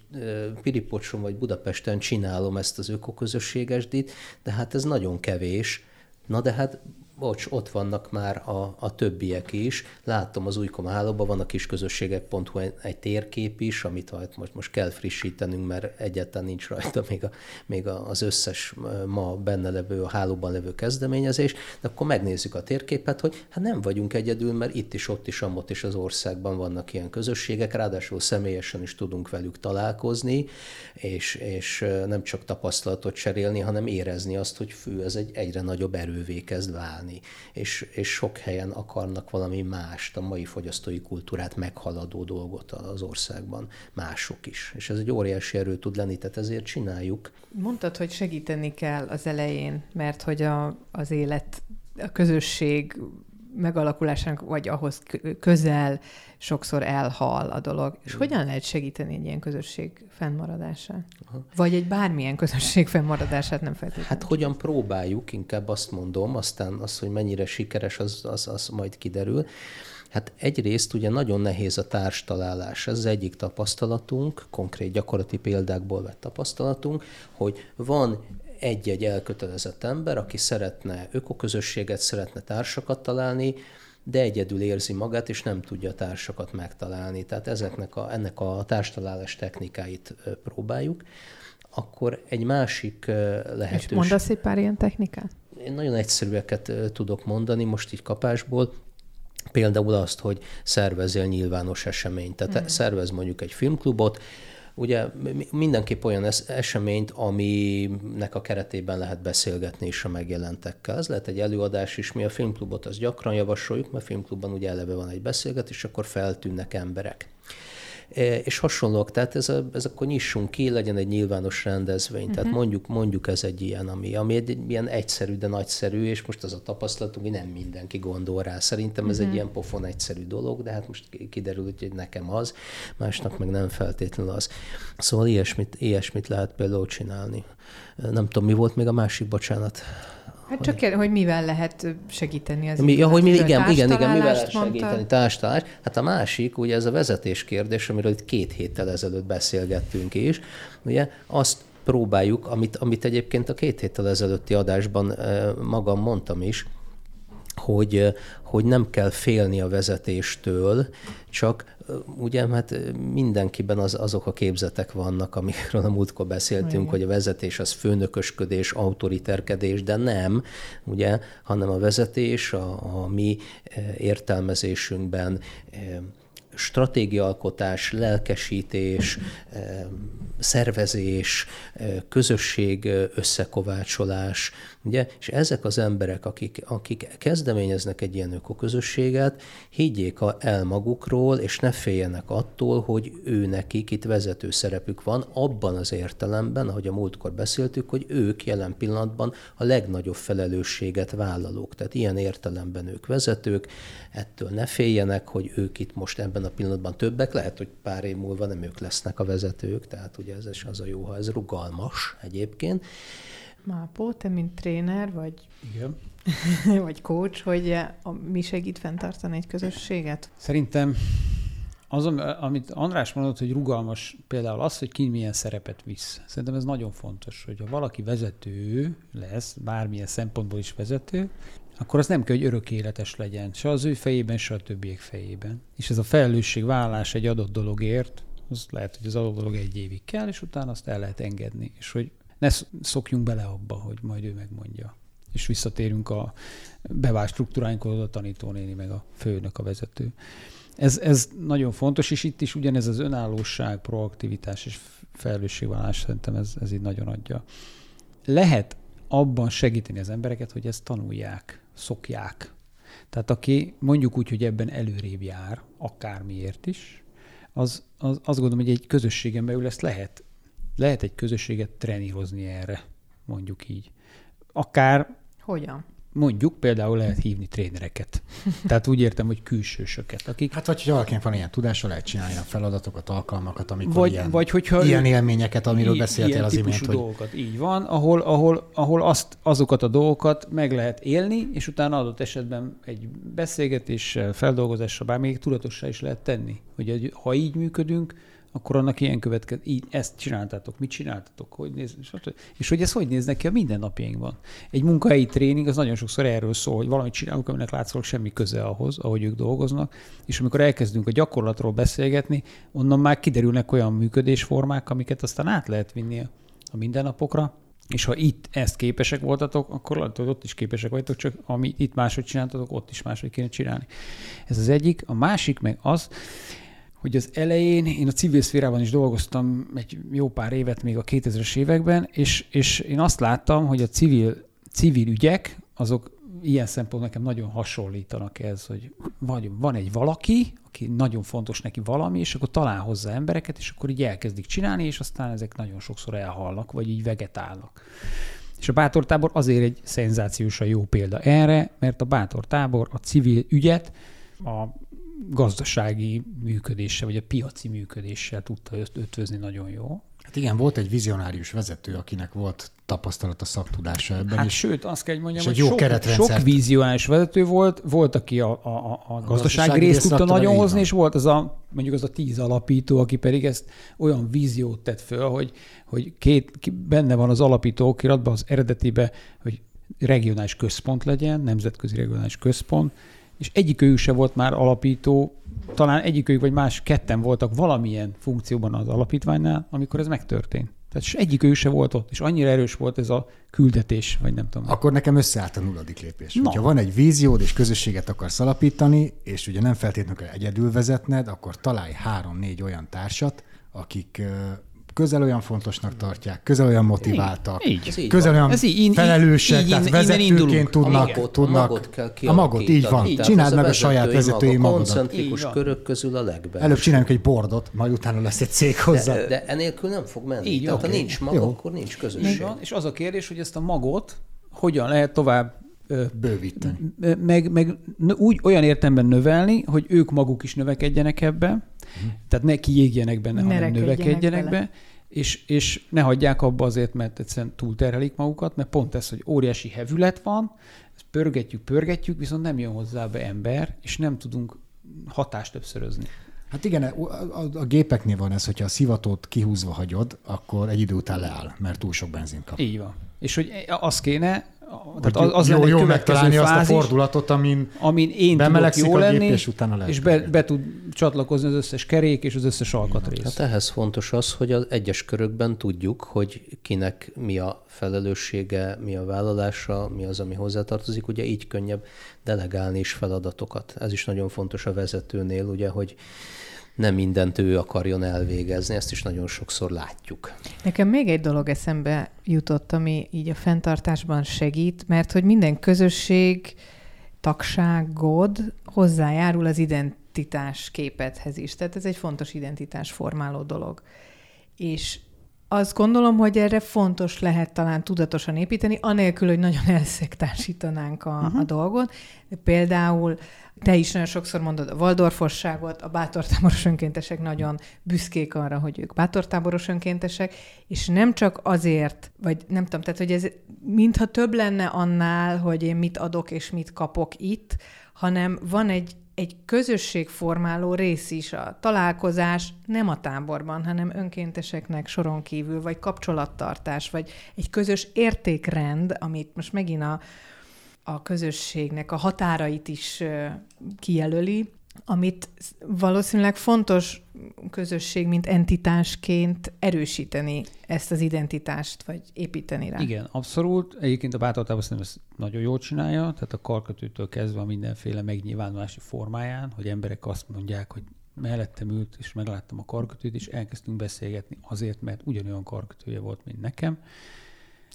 Piripocson vagy Budapesten csinálom ezt az ökoközösségesdit, de hát ez nagyon kevés. Na de hát bocs, ott vannak már a, a többiek is. Látom az újkom hálóban van a kisközösségek.hu egy, térkép is, amit most, most kell frissítenünk, mert egyáltalán nincs rajta még, a, még az összes ma benne levő, a hálóban levő kezdeményezés, de akkor megnézzük a térképet, hogy hát nem vagyunk egyedül, mert itt is, ott is, amott is az országban vannak ilyen közösségek, ráadásul személyesen is tudunk velük találkozni, és, és nem csak tapasztalatot cserélni, hanem érezni azt, hogy fű, ez egy egyre nagyobb erővé kezd válni használni, és, és sok helyen akarnak valami mást, a mai fogyasztói kultúrát meghaladó dolgot az országban mások is. És ez egy óriási erő tud lenni, tehát ezért csináljuk. Mondtad, hogy segíteni kell az elején, mert hogy a, az élet, a közösség megalakulásának, vagy ahhoz közel sokszor elhal a dolog. És hogyan lehet segíteni egy ilyen közösség fennmaradását? Aha. Vagy egy bármilyen közösség fennmaradását nem feltétlenül? Hát hogyan próbáljuk, inkább azt mondom, aztán az, hogy mennyire sikeres, az, az, az majd kiderül. Hát egyrészt ugye nagyon nehéz a társtalálás. Ez az egyik tapasztalatunk, konkrét gyakorlati példákból vett tapasztalatunk, hogy van egy-egy elkötelezett ember, aki szeretne ökoközösséget, szeretne társakat találni, de egyedül érzi magát, és nem tudja a társakat megtalálni. Tehát ezeknek a, ennek a társtalálás technikáit próbáljuk. Akkor egy másik lehetőség... És mondasz egy pár ilyen technikát? én nagyon egyszerűeket tudok mondani most így kapásból. Például azt, hogy szervezél nyilvános eseményt. Tehát mm. szervez mondjuk egy filmklubot, ugye mindenképp olyan eseményt, aminek a keretében lehet beszélgetni is a megjelentekkel. Ez lehet egy előadás is, mi a filmklubot az gyakran javasoljuk, mert filmklubban ugye eleve van egy beszélgetés, akkor feltűnnek emberek. E, és hasonlók, tehát ez, a, ez akkor nyissunk ki, legyen egy nyilvános rendezvény. Uh-huh. Tehát mhm. mondjuk, mondjuk ez egy ilyen, ami, ami egy, ilyen egyszerű, de nagyszerű, és most az a tapasztalatunk, hogy nem mindenki gondol rá. Szerintem ez uh-huh. egy mhm. ilyen pofon egyszerű dolog, de hát most kiderül, hogy nekem az, másnak meg nem feltétlenül az. Szóval ilyesmit, ilyesmit lehet például csinálni. Nem tudom, mi volt még a másik, bocsánat. Hát csak hogy, hogy mivel lehet segíteni az mi, ja, hogy mi, igen, igen, igen, mivel lehet segíteni, társtalás. Hát a másik, ugye ez a vezetés kérdés, amiről itt két héttel ezelőtt beszélgettünk is, ugye azt próbáljuk, amit, amit egyébként a két héttel ezelőtti adásban magam mondtam is, hogy, hogy nem kell félni a vezetéstől, csak ugye hát mindenkiben az, azok a képzetek vannak, amikről a múltkor beszéltünk, Igen. hogy a vezetés az főnökösködés, autoriterkedés, de nem, ugye, hanem a vezetés a, a mi értelmezésünkben stratégiaalkotás, lelkesítés, szervezés, közösség összekovácsolás, ugye? És ezek az emberek, akik, akik kezdeményeznek egy ilyen ökoközösséget, higgyék el magukról, és ne féljenek attól, hogy ő nekik itt vezető szerepük van, abban az értelemben, ahogy a múltkor beszéltük, hogy ők jelen pillanatban a legnagyobb felelősséget vállalók. Tehát ilyen értelemben ők vezetők, ettől ne féljenek, hogy ők itt most ebben a pillanatban többek, lehet, hogy pár év múlva nem ők lesznek a vezetők, tehát ugye ez is az a jó, ha ez rugalmas egyébként. Mápó, te mint tréner, vagy, Igen. vagy coach, hogy a, mi segít fenntartani egy közösséget? Szerintem az, amit András mondott, hogy rugalmas, például az, hogy ki milyen szerepet visz. Szerintem ez nagyon fontos, hogy ha valaki vezető lesz, bármilyen szempontból is vezető, akkor az nem kell, hogy örök életes legyen, se az ő fejében, se a többiek fejében. És ez a felelősségvállalás egy adott dologért, az lehet, hogy az adott dolog egy évig kell, és utána azt el lehet engedni. És hogy ne szokjunk bele abba, hogy majd ő megmondja. És visszatérünk a bevált struktúráinkhoz, a tanítónéni, meg a főnök, a vezető. Ez, ez nagyon fontos, és itt is ugyanez az önállóság, proaktivitás és felelősségvállalás szerintem ez, ez így nagyon adja. Lehet abban segíteni az embereket, hogy ezt tanulják, szokják. Tehát aki mondjuk úgy, hogy ebben előrébb jár, akármiért is, az, az azt gondolom, hogy egy közösségen belül ezt lehet lehet egy közösséget trenírozni erre, mondjuk így. Akár... Hogyan? Mondjuk például lehet hívni trénereket. Tehát úgy értem, hogy külsősöket, akik... Hát vagy, hogyha valakinek van ilyen tudása, lehet csinálni a feladatokat, alkalmakat, amikor vagy, ilyen, vagy hogyha ilyen élményeket, amiről í- beszéltél az imént. Hogy... dolgokat, így van, ahol, ahol, ahol azt, azokat a dolgokat meg lehet élni, és utána adott esetben egy beszélgetéssel, feldolgozással, bár még tudatossá is lehet tenni, hogy ha így működünk, akkor annak ilyen következ, így ezt csináltátok, mit csináltatok, hogy néz, és hogy ez hogy néz neki a mindennapjainkban. Egy munkahelyi tréning az nagyon sokszor erről szól, hogy valamit csinálunk, aminek látszólag semmi köze ahhoz, ahogy ők dolgoznak, és amikor elkezdünk a gyakorlatról beszélgetni, onnan már kiderülnek olyan működésformák, amiket aztán át lehet vinni a mindennapokra, és ha itt ezt képesek voltatok, akkor lehet, hogy ott is képesek vagytok, csak amit itt máshogy csináltatok, ott is máshogy kéne csinálni. Ez az egyik. A másik meg az, hogy az elején én a civil szférában is dolgoztam egy jó pár évet még a 2000-es években, és, és én azt láttam, hogy a civil, civil ügyek, azok ilyen szempontból nekem nagyon hasonlítanak ez, hogy vagy van egy valaki, aki nagyon fontos neki valami, és akkor talál hozzá embereket, és akkor így elkezdik csinálni, és aztán ezek nagyon sokszor elhalnak, vagy így vegetálnak. És a bátortábor azért egy szenzációsan jó példa erre, mert a bátortábor a civil ügyet a gazdasági működéssel, vagy a piaci működéssel tudta ötvözni nagyon jó. Hát igen, volt egy vizionárius vezető, akinek volt tapasztalat a szaktudása ebben hát is. Sőt, azt kell, hogy mondjam, hogy jó sok, sok vizionárius vezető volt, volt, aki a, a, a, a gazdasági részt tudta nagyon hozni, és volt az a, mondjuk az a tíz alapító, aki pedig ezt olyan víziót tett föl, hogy, hogy két, benne van az alapító okiratban, az eredetibe, hogy regionális központ legyen, nemzetközi regionális központ, és egyikőjük se volt már alapító, talán egyikőjük vagy más ketten voltak valamilyen funkcióban az alapítványnál, amikor ez megtörtént. Tehát egyik ő se volt ott, és annyira erős volt ez a küldetés, vagy nem tudom. Akkor nekem összeállt a nulladik lépés. Na. Ha van egy víziód, és közösséget akarsz alapítani, és ugye nem feltétlenül kell egyedül vezetned, akkor találj három-négy olyan társat, akik közel olyan fontosnak tartják, közel olyan motiváltak, Így. Így közel olyan Ez így- így- felelősek, így- tehát vezetőként tudnak, a magot, tudnak. a magot kell a magot, így van. kialakítani. Csináld meg a saját vezetői maga, magadat. koncentrikus Így körök közül a legbelső. Előbb csináljunk egy bordot, majd utána lesz egy cég hozzá. de, de enélkül nem fog menni. Így Így. Tehát ha Oké. nincs mag, Jó. akkor nincs Így közösség. van, és az a kérdés, hogy ezt a magot hogyan lehet tovább Bővíteni. meg, meg úgy olyan értemben növelni, hogy ők maguk is növekedjenek ebbe, uh-huh. tehát ne kiégjenek benne, Ne hanem növekedjenek bele. be, és, és ne hagyják abba azért, mert egyszerűen túlterhelik magukat, mert pont ez, hogy óriási hevület van, ezt pörgetjük, pörgetjük, viszont nem jön hozzá be ember, és nem tudunk hatást többszörözni. Hát igen, a, a, a gépeknél van ez, hogyha a szivatót kihúzva hagyod, akkor egy idő után leáll, mert túl sok benzint kap. Így van. És hogy az kéne, tehát az, az jó, lenne jó megtalálni azt a fázis, fordulatot, amin amin én tudok Bemelegszik jó a gép, lenni, és utána lehet és be, be tud csatlakozni az összes kerék és az összes alkatrész. Hát ehhez fontos az, hogy az egyes körökben tudjuk, hogy kinek mi a felelőssége, mi a vállalása, mi az, ami hozzátartozik. Ugye így könnyebb delegálni is feladatokat. Ez is nagyon fontos a vezetőnél, ugye, hogy nem mindent ő akarjon elvégezni, ezt is nagyon sokszor látjuk. Nekem még egy dolog eszembe jutott, ami így a fenntartásban segít, mert hogy minden közösség tagságod hozzájárul az identitás képethez is. Tehát ez egy fontos identitás formáló dolog. És azt gondolom, hogy erre fontos lehet talán tudatosan építeni, anélkül, hogy nagyon elszektásítanánk a, uh-huh. a dolgot. De például te is nagyon sokszor mondod a Waldorfosságot, a bátortáboros önkéntesek nagyon büszkék arra, hogy ők bátortáboros önkéntesek, és nem csak azért, vagy nem tudom, tehát hogy ez mintha több lenne annál, hogy én mit adok és mit kapok itt, hanem van egy egy közösségformáló rész is a találkozás nem a táborban, hanem önkénteseknek soron kívül, vagy kapcsolattartás, vagy egy közös értékrend, amit most megint a, a közösségnek a határait is kijelöli, amit valószínűleg fontos közösség, mint entitásként erősíteni ezt az identitást, vagy építeni rá. Igen, abszolút. Egyébként a bátortában szerintem ezt nagyon jól csinálja, tehát a karkötőtől kezdve a mindenféle megnyilvánulási formáján, hogy emberek azt mondják, hogy mellettem ült, és megláttam a karkötőt, és elkezdtünk beszélgetni azért, mert ugyanolyan karkötője volt, mint nekem.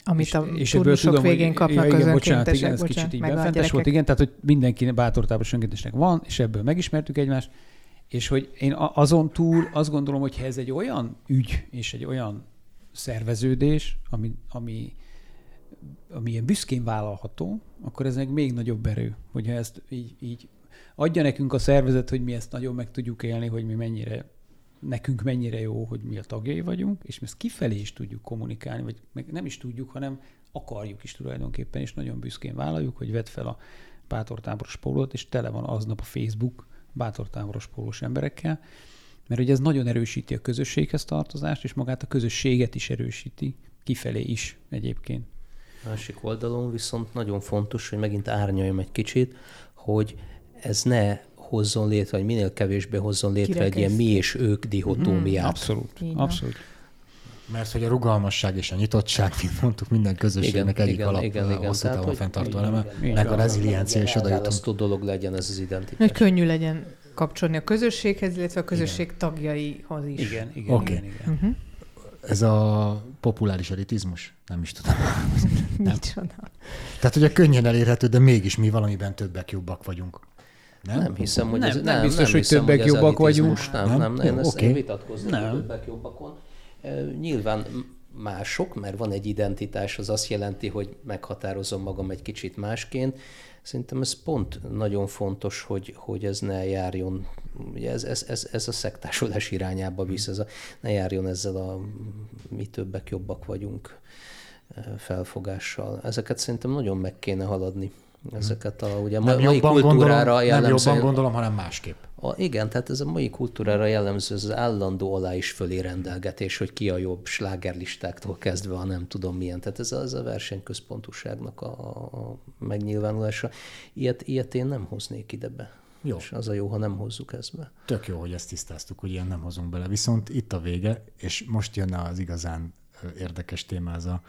Amit a és turnusok tudom, végén hogy- kapnak ja, az igen, bocsánat, önkéntesek. igen, ez bocsánat, kicsit így benfentes volt, igen, tehát hogy mindenki bátortábos önkéntesnek van, és ebből megismertük egymást, és hogy én azon túl azt gondolom, hogy ha ez egy olyan ügy, és egy olyan szerveződés, ami, ami, ami ilyen büszkén vállalható, akkor ez még nagyobb erő, hogyha ezt így, így adja nekünk a szervezet, hogy mi ezt nagyon meg tudjuk élni, hogy mi mennyire nekünk mennyire jó, hogy mi a tagjai vagyunk, és mi ezt kifelé is tudjuk kommunikálni, vagy meg nem is tudjuk, hanem akarjuk is tulajdonképpen, és nagyon büszkén vállaljuk, hogy vedd fel a bátortáboros pólót, és tele van aznap a Facebook bátortáboros pólós emberekkel, mert hogy ez nagyon erősíti a közösséghez tartozást, és magát a közösséget is erősíti, kifelé is egyébként. Másik oldalon viszont nagyon fontos, hogy megint árnyaljam egy kicsit, hogy ez ne hozzon létre, vagy minél kevésbé hozzon létre egy ilyen mi és ők dihotómiát. Abszolút, Így van. abszolút. Mert hogy a rugalmasság és a nyitottság, mint mondtuk, minden közösségnek Igen, egyik igen, alap igen, igen. hosszú távon hogy- fenntartó eleme, meg a reziliencia, és oda jutunk. Dolog legyen ez az identitás. Hogy könnyű legyen kapcsolni a közösséghez, illetve a közösség igen. tagjaihoz is. Igen, igen, Oké. igen, igen. Uh-huh. Ez a populáris elitizmus? Nem is tudom. Micsoda. Tehát ugye könnyen elérhető, de mégis mi valamiben többek jobbak vagyunk. Nem? Nem hiszem, hogy Nem, ez, nem nem, biztos, hogy hiszem, többek ez jobbak vagyunk. Nem, Nem? nem, nem, én ezt Oké. okay. vitatkozni Nem. nem. többek jobbakon. Nyilván mások, mert van egy identitás, az azt jelenti, hogy meghatározom magam egy kicsit másként. Szerintem ez pont nagyon fontos, hogy, hogy ez ne járjon, ugye ez, ez, ez, ez a szektásolás irányába visz, ez a, ne járjon ezzel a mi többek jobbak vagyunk felfogással. Ezeket szerintem nagyon meg kéne haladni. Ezeket a ugye, Nem mai kultúrára gondolom, nem jellemző. jobban gondolom, hanem másképp. A, igen, tehát ez a mai kultúrára jellemző ez az állandó alá is fölé rendelgetés, hogy ki a jobb slágerlistáktól kezdve, a nem tudom milyen. Tehát ez a, ez a versenyközpontúságnak a, a megnyilvánulása. Ilyet, ilyet én nem hoznék ide be. Jó. És az a jó, ha nem hozzuk ezt be. Tök jó, hogy ezt tisztáztuk, hogy ilyen nem hozunk bele. Viszont itt a vége, és most jön az igazán érdekes téma ez a,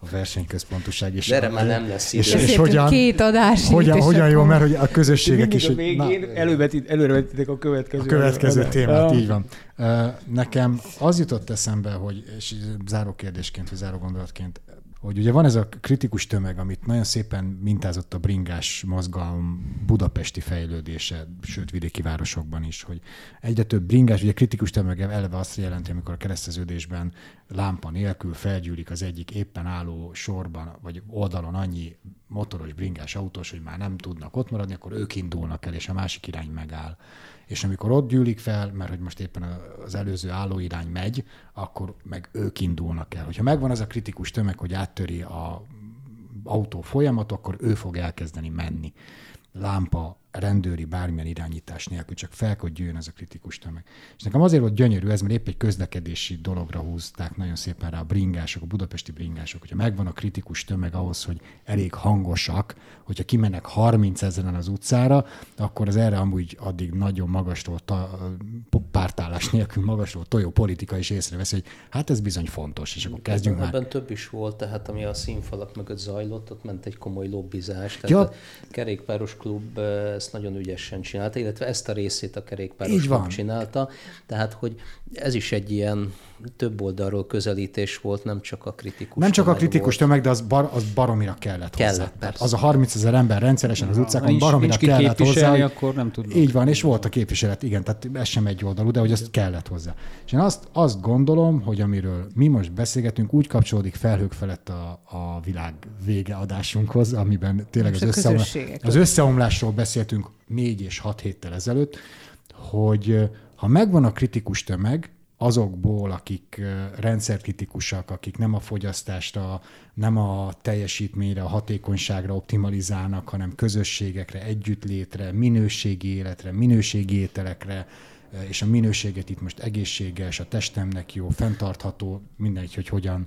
a versenyközpontoság. És De erre már nem lesz idő. És, És, és hogyan, két adás. hogyan, hogyan jó, mert hogy a közösségek is... a végén elővetít, előrevetitek a következő. a következő adást. témát, így van. Nekem az jutott eszembe, hogy, és záró kérdésként, vagy záró gondolatként, hogy ugye van ez a kritikus tömeg, amit nagyon szépen mintázott a bringás mozgalom budapesti fejlődése, sőt vidéki városokban is, hogy egyre több bringás, ugye kritikus tömeg eleve azt jelenti, amikor a kereszteződésben lámpa nélkül felgyűlik az egyik éppen álló sorban, vagy oldalon annyi motoros, bringás autós, hogy már nem tudnak ott maradni, akkor ők indulnak el, és a másik irány megáll. És amikor ott gyűlik fel, mert hogy most éppen az előző állóirány megy, akkor meg ők indulnak el. Hogyha megvan az a kritikus tömeg, hogy áttöri a autó folyamat, akkor ő fog elkezdeni menni. Lámpa, rendőri, bármilyen irányítás nélkül, csak fel, hogy jöjjön ez a kritikus tömeg. És nekem azért volt gyönyörű ez, mert épp egy közlekedési dologra húzták nagyon szépen rá a bringások, a budapesti bringások, hogyha megvan a kritikus tömeg ahhoz, hogy elég hangosak, hogyha kimennek 30 ezeren az utcára, akkor az erre amúgy addig nagyon magasról, ta, pártállás nélkül magasról tojó politika is észreveszi, hogy hát ez bizony fontos, és akkor kezdjünk ebben, már. ebben több is volt, tehát ami a színfalak mögött zajlott, ott ment egy komoly lobbizás. Tehát Ja. a kerékpáros klub eh, ezt nagyon ügyesen csinálta, illetve ezt a részét a kerékpáros Így van. csinálta. Tehát, hogy ez is egy ilyen több oldalról közelítés volt, nem csak a kritikus Nem csak a kritikus volt. tömeg, de az, bar, az baromira kellett, Kellett, hozzá. Tehát persze. az a 30 ezer ember rendszeresen az Ha utcákon nincs- baromira nincs ki kellett hozzá. akkor nem tudnak. Így van, és volt a képviselet, igen, tehát ez sem egy oldalú, de hogy azt kellett hozzá. És én azt, azt gondolom, hogy amiről mi most beszélgetünk, úgy kapcsolódik felhők felett a, a világ vége adásunkhoz, amiben tényleg az, összeomlás, az összeomlásról beszéltünk négy és hat héttel ezelőtt, hogy ha megvan a kritikus tömeg, azokból, akik rendszerkritikusak, akik nem a fogyasztásra, nem a teljesítményre, a hatékonyságra optimalizálnak, hanem közösségekre, együttlétre, minőségi életre, minőségi ételekre, és a minőséget itt most egészséges, a testemnek jó, fenntartható, mindegy, hogy hogyan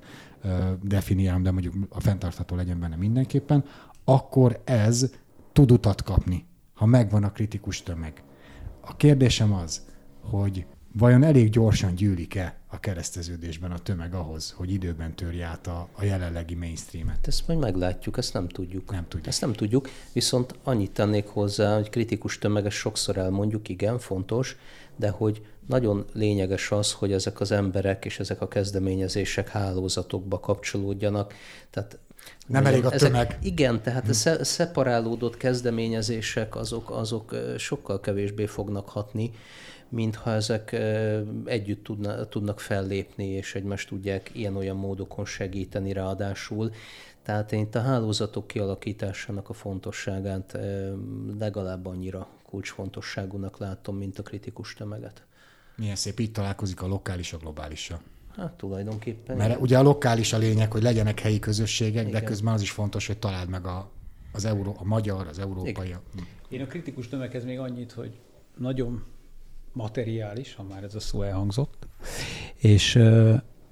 definiálom, de mondjuk a fenntartható legyen benne mindenképpen, akkor ez tud utat kapni, ha megvan a kritikus tömeg. A kérdésem az, hogy vajon elég gyorsan gyűlik-e a kereszteződésben a tömeg ahhoz, hogy időben törje át a, a jelenlegi mainstreamet? Ezt majd meglátjuk, ezt nem tudjuk. Nem tudjuk. Ezt nem tudjuk, viszont annyit tennék hozzá, hogy kritikus tömeges sokszor elmondjuk, igen, fontos, de hogy nagyon lényeges az, hogy ezek az emberek és ezek a kezdeményezések hálózatokba kapcsolódjanak. Tehát Nem elég a tömeg. igen, tehát a sze- szeparálódott kezdeményezések azok, azok sokkal kevésbé fognak hatni, mintha ezek együtt tudna, tudnak fellépni, és egymást tudják ilyen-olyan módokon segíteni ráadásul. Tehát én itt a hálózatok kialakításának a fontosságát legalább annyira kulcsfontosságúnak látom, mint a kritikus tömeget. Milyen szép, itt találkozik a lokális a globálissal. Hát tulajdonképpen. Mert ugye a lokális a lényeg, hogy legyenek helyi közösségek, de Igen. közben az is fontos, hogy találd meg a, az euró, a magyar, az európai. Igen. Én a kritikus tömeghez még annyit, hogy nagyon materiális, ha már ez a szó elhangzott, és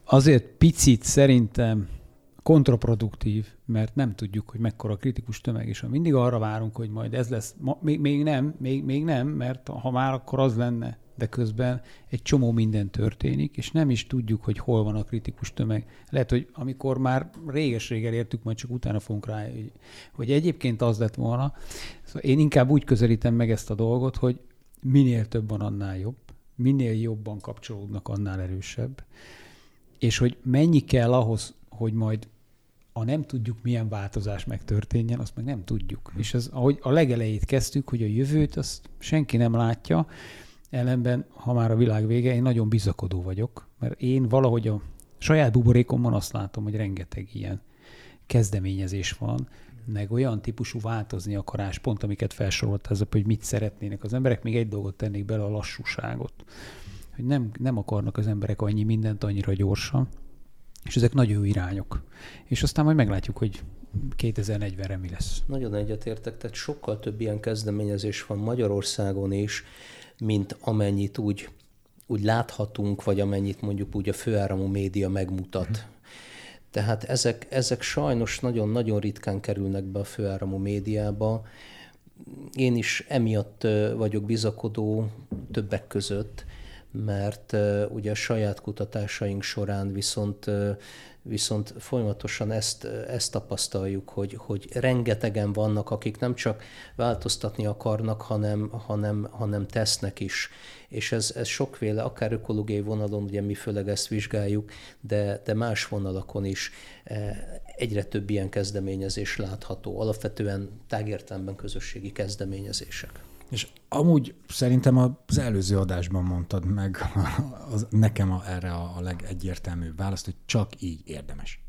azért picit szerintem kontraproduktív, mert nem tudjuk, hogy mekkora kritikus tömeg, és ha mindig arra várunk, hogy majd ez lesz, ma, még, még nem, még, még nem, mert ha már akkor az lenne, de közben egy csomó minden történik, és nem is tudjuk, hogy hol van a kritikus tömeg. Lehet, hogy amikor már réges-régen értük, majd csak utána fogunk rá, hogy, hogy egyébként az lett volna. Szóval én inkább úgy közelítem meg ezt a dolgot, hogy minél több van, annál jobb, minél jobban kapcsolódnak, annál erősebb, és hogy mennyi kell ahhoz, hogy majd a nem tudjuk, milyen változás megtörténjen, azt meg nem tudjuk. És ez, ahogy a legelejét kezdtük, hogy a jövőt azt senki nem látja, ellenben, ha már a világ vége, én nagyon bizakodó vagyok, mert én valahogy a saját buborékomban azt látom, hogy rengeteg ilyen kezdeményezés van, meg olyan típusú változni akarás, pont amiket felsorolt ez, hogy mit szeretnének az emberek, még egy dolgot tennék bele, a lassúságot. Hogy nem, nem akarnak az emberek annyi mindent annyira gyorsan, és ezek nagy jó irányok. És aztán majd meglátjuk, hogy 2040-re mi lesz. Nagyon egyetértek, tehát sokkal több ilyen kezdeményezés van Magyarországon is, mint amennyit úgy, úgy láthatunk, vagy amennyit mondjuk úgy a főáramú média megmutat. Tehát ezek, ezek sajnos nagyon-nagyon ritkán kerülnek be a főáramú médiába. Én is emiatt vagyok bizakodó többek között, mert ugye a saját kutatásaink során viszont viszont folyamatosan ezt, ezt tapasztaljuk, hogy, hogy rengetegen vannak, akik nem csak változtatni akarnak, hanem, hanem, hanem tesznek is. És ez, ez sokféle, akár ökológiai vonalon, ugye mi főleg ezt vizsgáljuk, de, de más vonalakon is egyre több ilyen kezdeményezés látható, alapvetően tágértelemben közösségi kezdeményezések. És amúgy szerintem az előző adásban mondtad meg az, nekem a, erre a, a legegyértelműbb választ, hogy csak így érdemes.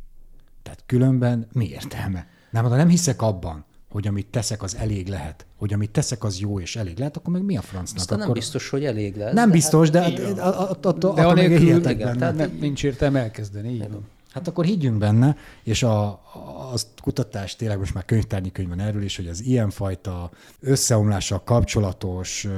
Tehát különben mi értelme? Nem, ha nem hiszek abban, hogy amit teszek, az elég lehet, hogy amit teszek, az jó és elég lehet, akkor meg mi a francnak? Aztán akkor... nem biztos, hogy elég lehet. Nem biztos, de, hát, de, attól anélkül nincs értelme elkezdeni. Így van. Hát akkor higgyünk benne, és a, a, a kutatás tényleg most már könyvtárnyi könyv van erről is, hogy az ilyenfajta összeomlással kapcsolatos ö,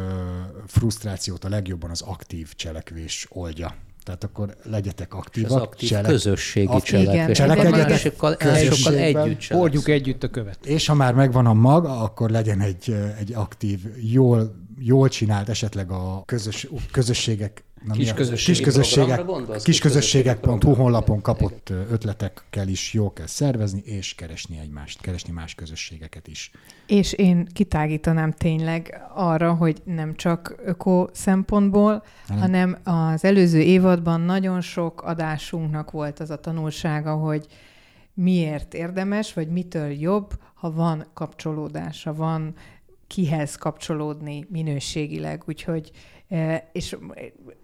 frusztrációt a legjobban az aktív cselekvés oldja. Tehát akkor legyetek aktívak. És az aktív cselek... közösségi aktív, cselekvés. Cselekedjetek sokkal, sokkal együtt Hordjuk együtt a követ. És ha már megvan a mag, akkor legyen egy, egy aktív, jól, jól csinált, esetleg a közös, közösségek Na, kis, közösség, kis közösségek, kis közösségek.hu honlapon kapott ötletekkel is jó kell szervezni, és keresni egymást, keresni más közösségeket is. És én kitágítanám tényleg arra, hogy nem csak öko szempontból, hanem, hanem az előző évadban nagyon sok adásunknak volt az a tanulsága, hogy miért érdemes, vagy mitől jobb, ha van kapcsolódása, van kihez kapcsolódni minőségileg. Úgyhogy és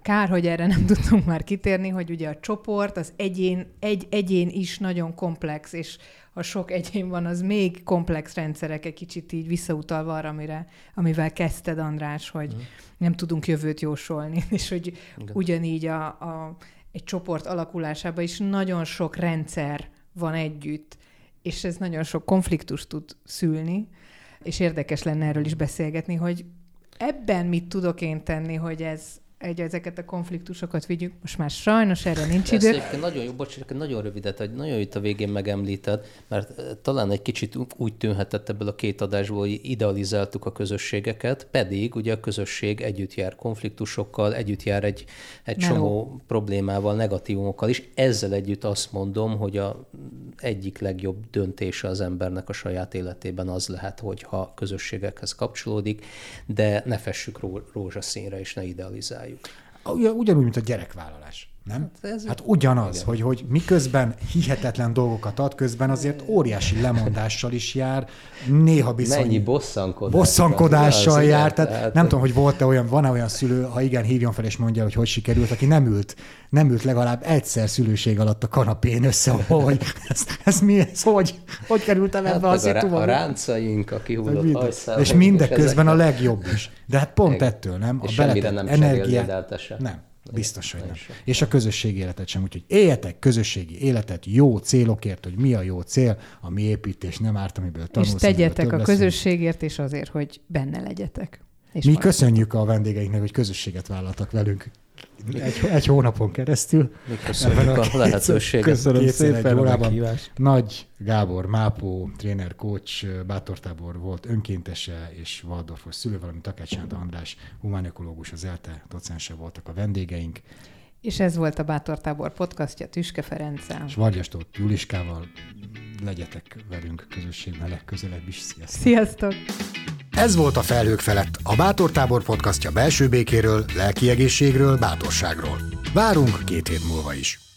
kár, hogy erre nem tudtunk már kitérni, hogy ugye a csoport, az egyén, egy egyén is nagyon komplex, és ha sok egyén van, az még komplex rendszerek, egy kicsit így visszautalva arra, amire, amivel kezdted, András, hogy mm. nem tudunk jövőt jósolni, és hogy Igen. ugyanígy a, a, egy csoport alakulásában is nagyon sok rendszer van együtt, és ez nagyon sok konfliktust tud szülni, és érdekes lenne erről is beszélgetni, hogy ebben mit tudok én tenni, hogy ez egy ezeket a konfliktusokat vigyük. Most már sajnos erre nincs idő. Ezt nagyon jó, bocs, nagyon rövidet, hogy nagyon itt a végén megemlíted, mert talán egy kicsit úgy tűnhetett ebből a két adásból, hogy idealizáltuk a közösségeket, pedig ugye a közösség együtt jár konfliktusokkal, együtt jár egy, egy csomó problémával, negatívumokkal is. Ezzel együtt azt mondom, hogy a egyik legjobb döntése az embernek a saját életében az lehet, hogyha közösségekhez kapcsolódik, de ne fessük rózsaszínre és ne idealizáljuk. Ugyanúgy, mint a gyerekvállalás nem? Hát, ez hát ugyanaz, hogy, hogy miközben hihetetlen dolgokat ad, közben azért óriási lemondással is jár, néha bizony... Mennyi bosszankodás bosszankodással jár, tehát tehát nem tudom, hogy volt-e olyan, van-e olyan szülő, ha igen, hívjon fel és mondja, hogy hogy sikerült, aki nem ült, nem ült legalább egyszer szülőség alatt a kanapén össze, hogy ez, ez mi, ez hogy, hogy kerültem hát ebbe a? A ráncaink, a kihullott hajszál. És mindeközben a legjobb is. De hát pont ettől, nem? A semmire nem energiát. Nem. Biztos, hogy nem. És a közösségi életet sem. Úgyhogy éljetek közösségi életet jó célokért, hogy mi a jó cél, a mi építés nem árt, amiből tanulsz. És tegyetek a közösségért, és azért, hogy benne legyetek. És mi köszönjük a vendégeinknek, hogy közösséget vállaltak velünk egy, egy hónapon keresztül. Mi köszönjük a, a lehetőséget. Köszönöm szépen a meghívást. Nagy Gábor Mápó, tréner, coach, bátortábor volt önkéntese, és Waldorfos szülő, valamint Takács András, humánökológus, az ELTE docense voltak a vendégeink. És ez volt a Bátortábor podcastja Tüske Ferenccel. És Vargyastót Juliskával legyetek velünk közösségben legközelebb is. Sziasztok! Sziasztok! Ez volt a Felhők felett, a Bátortábor podcastja belső békéről, lelki egészségről, bátorságról. Várunk két hét múlva is.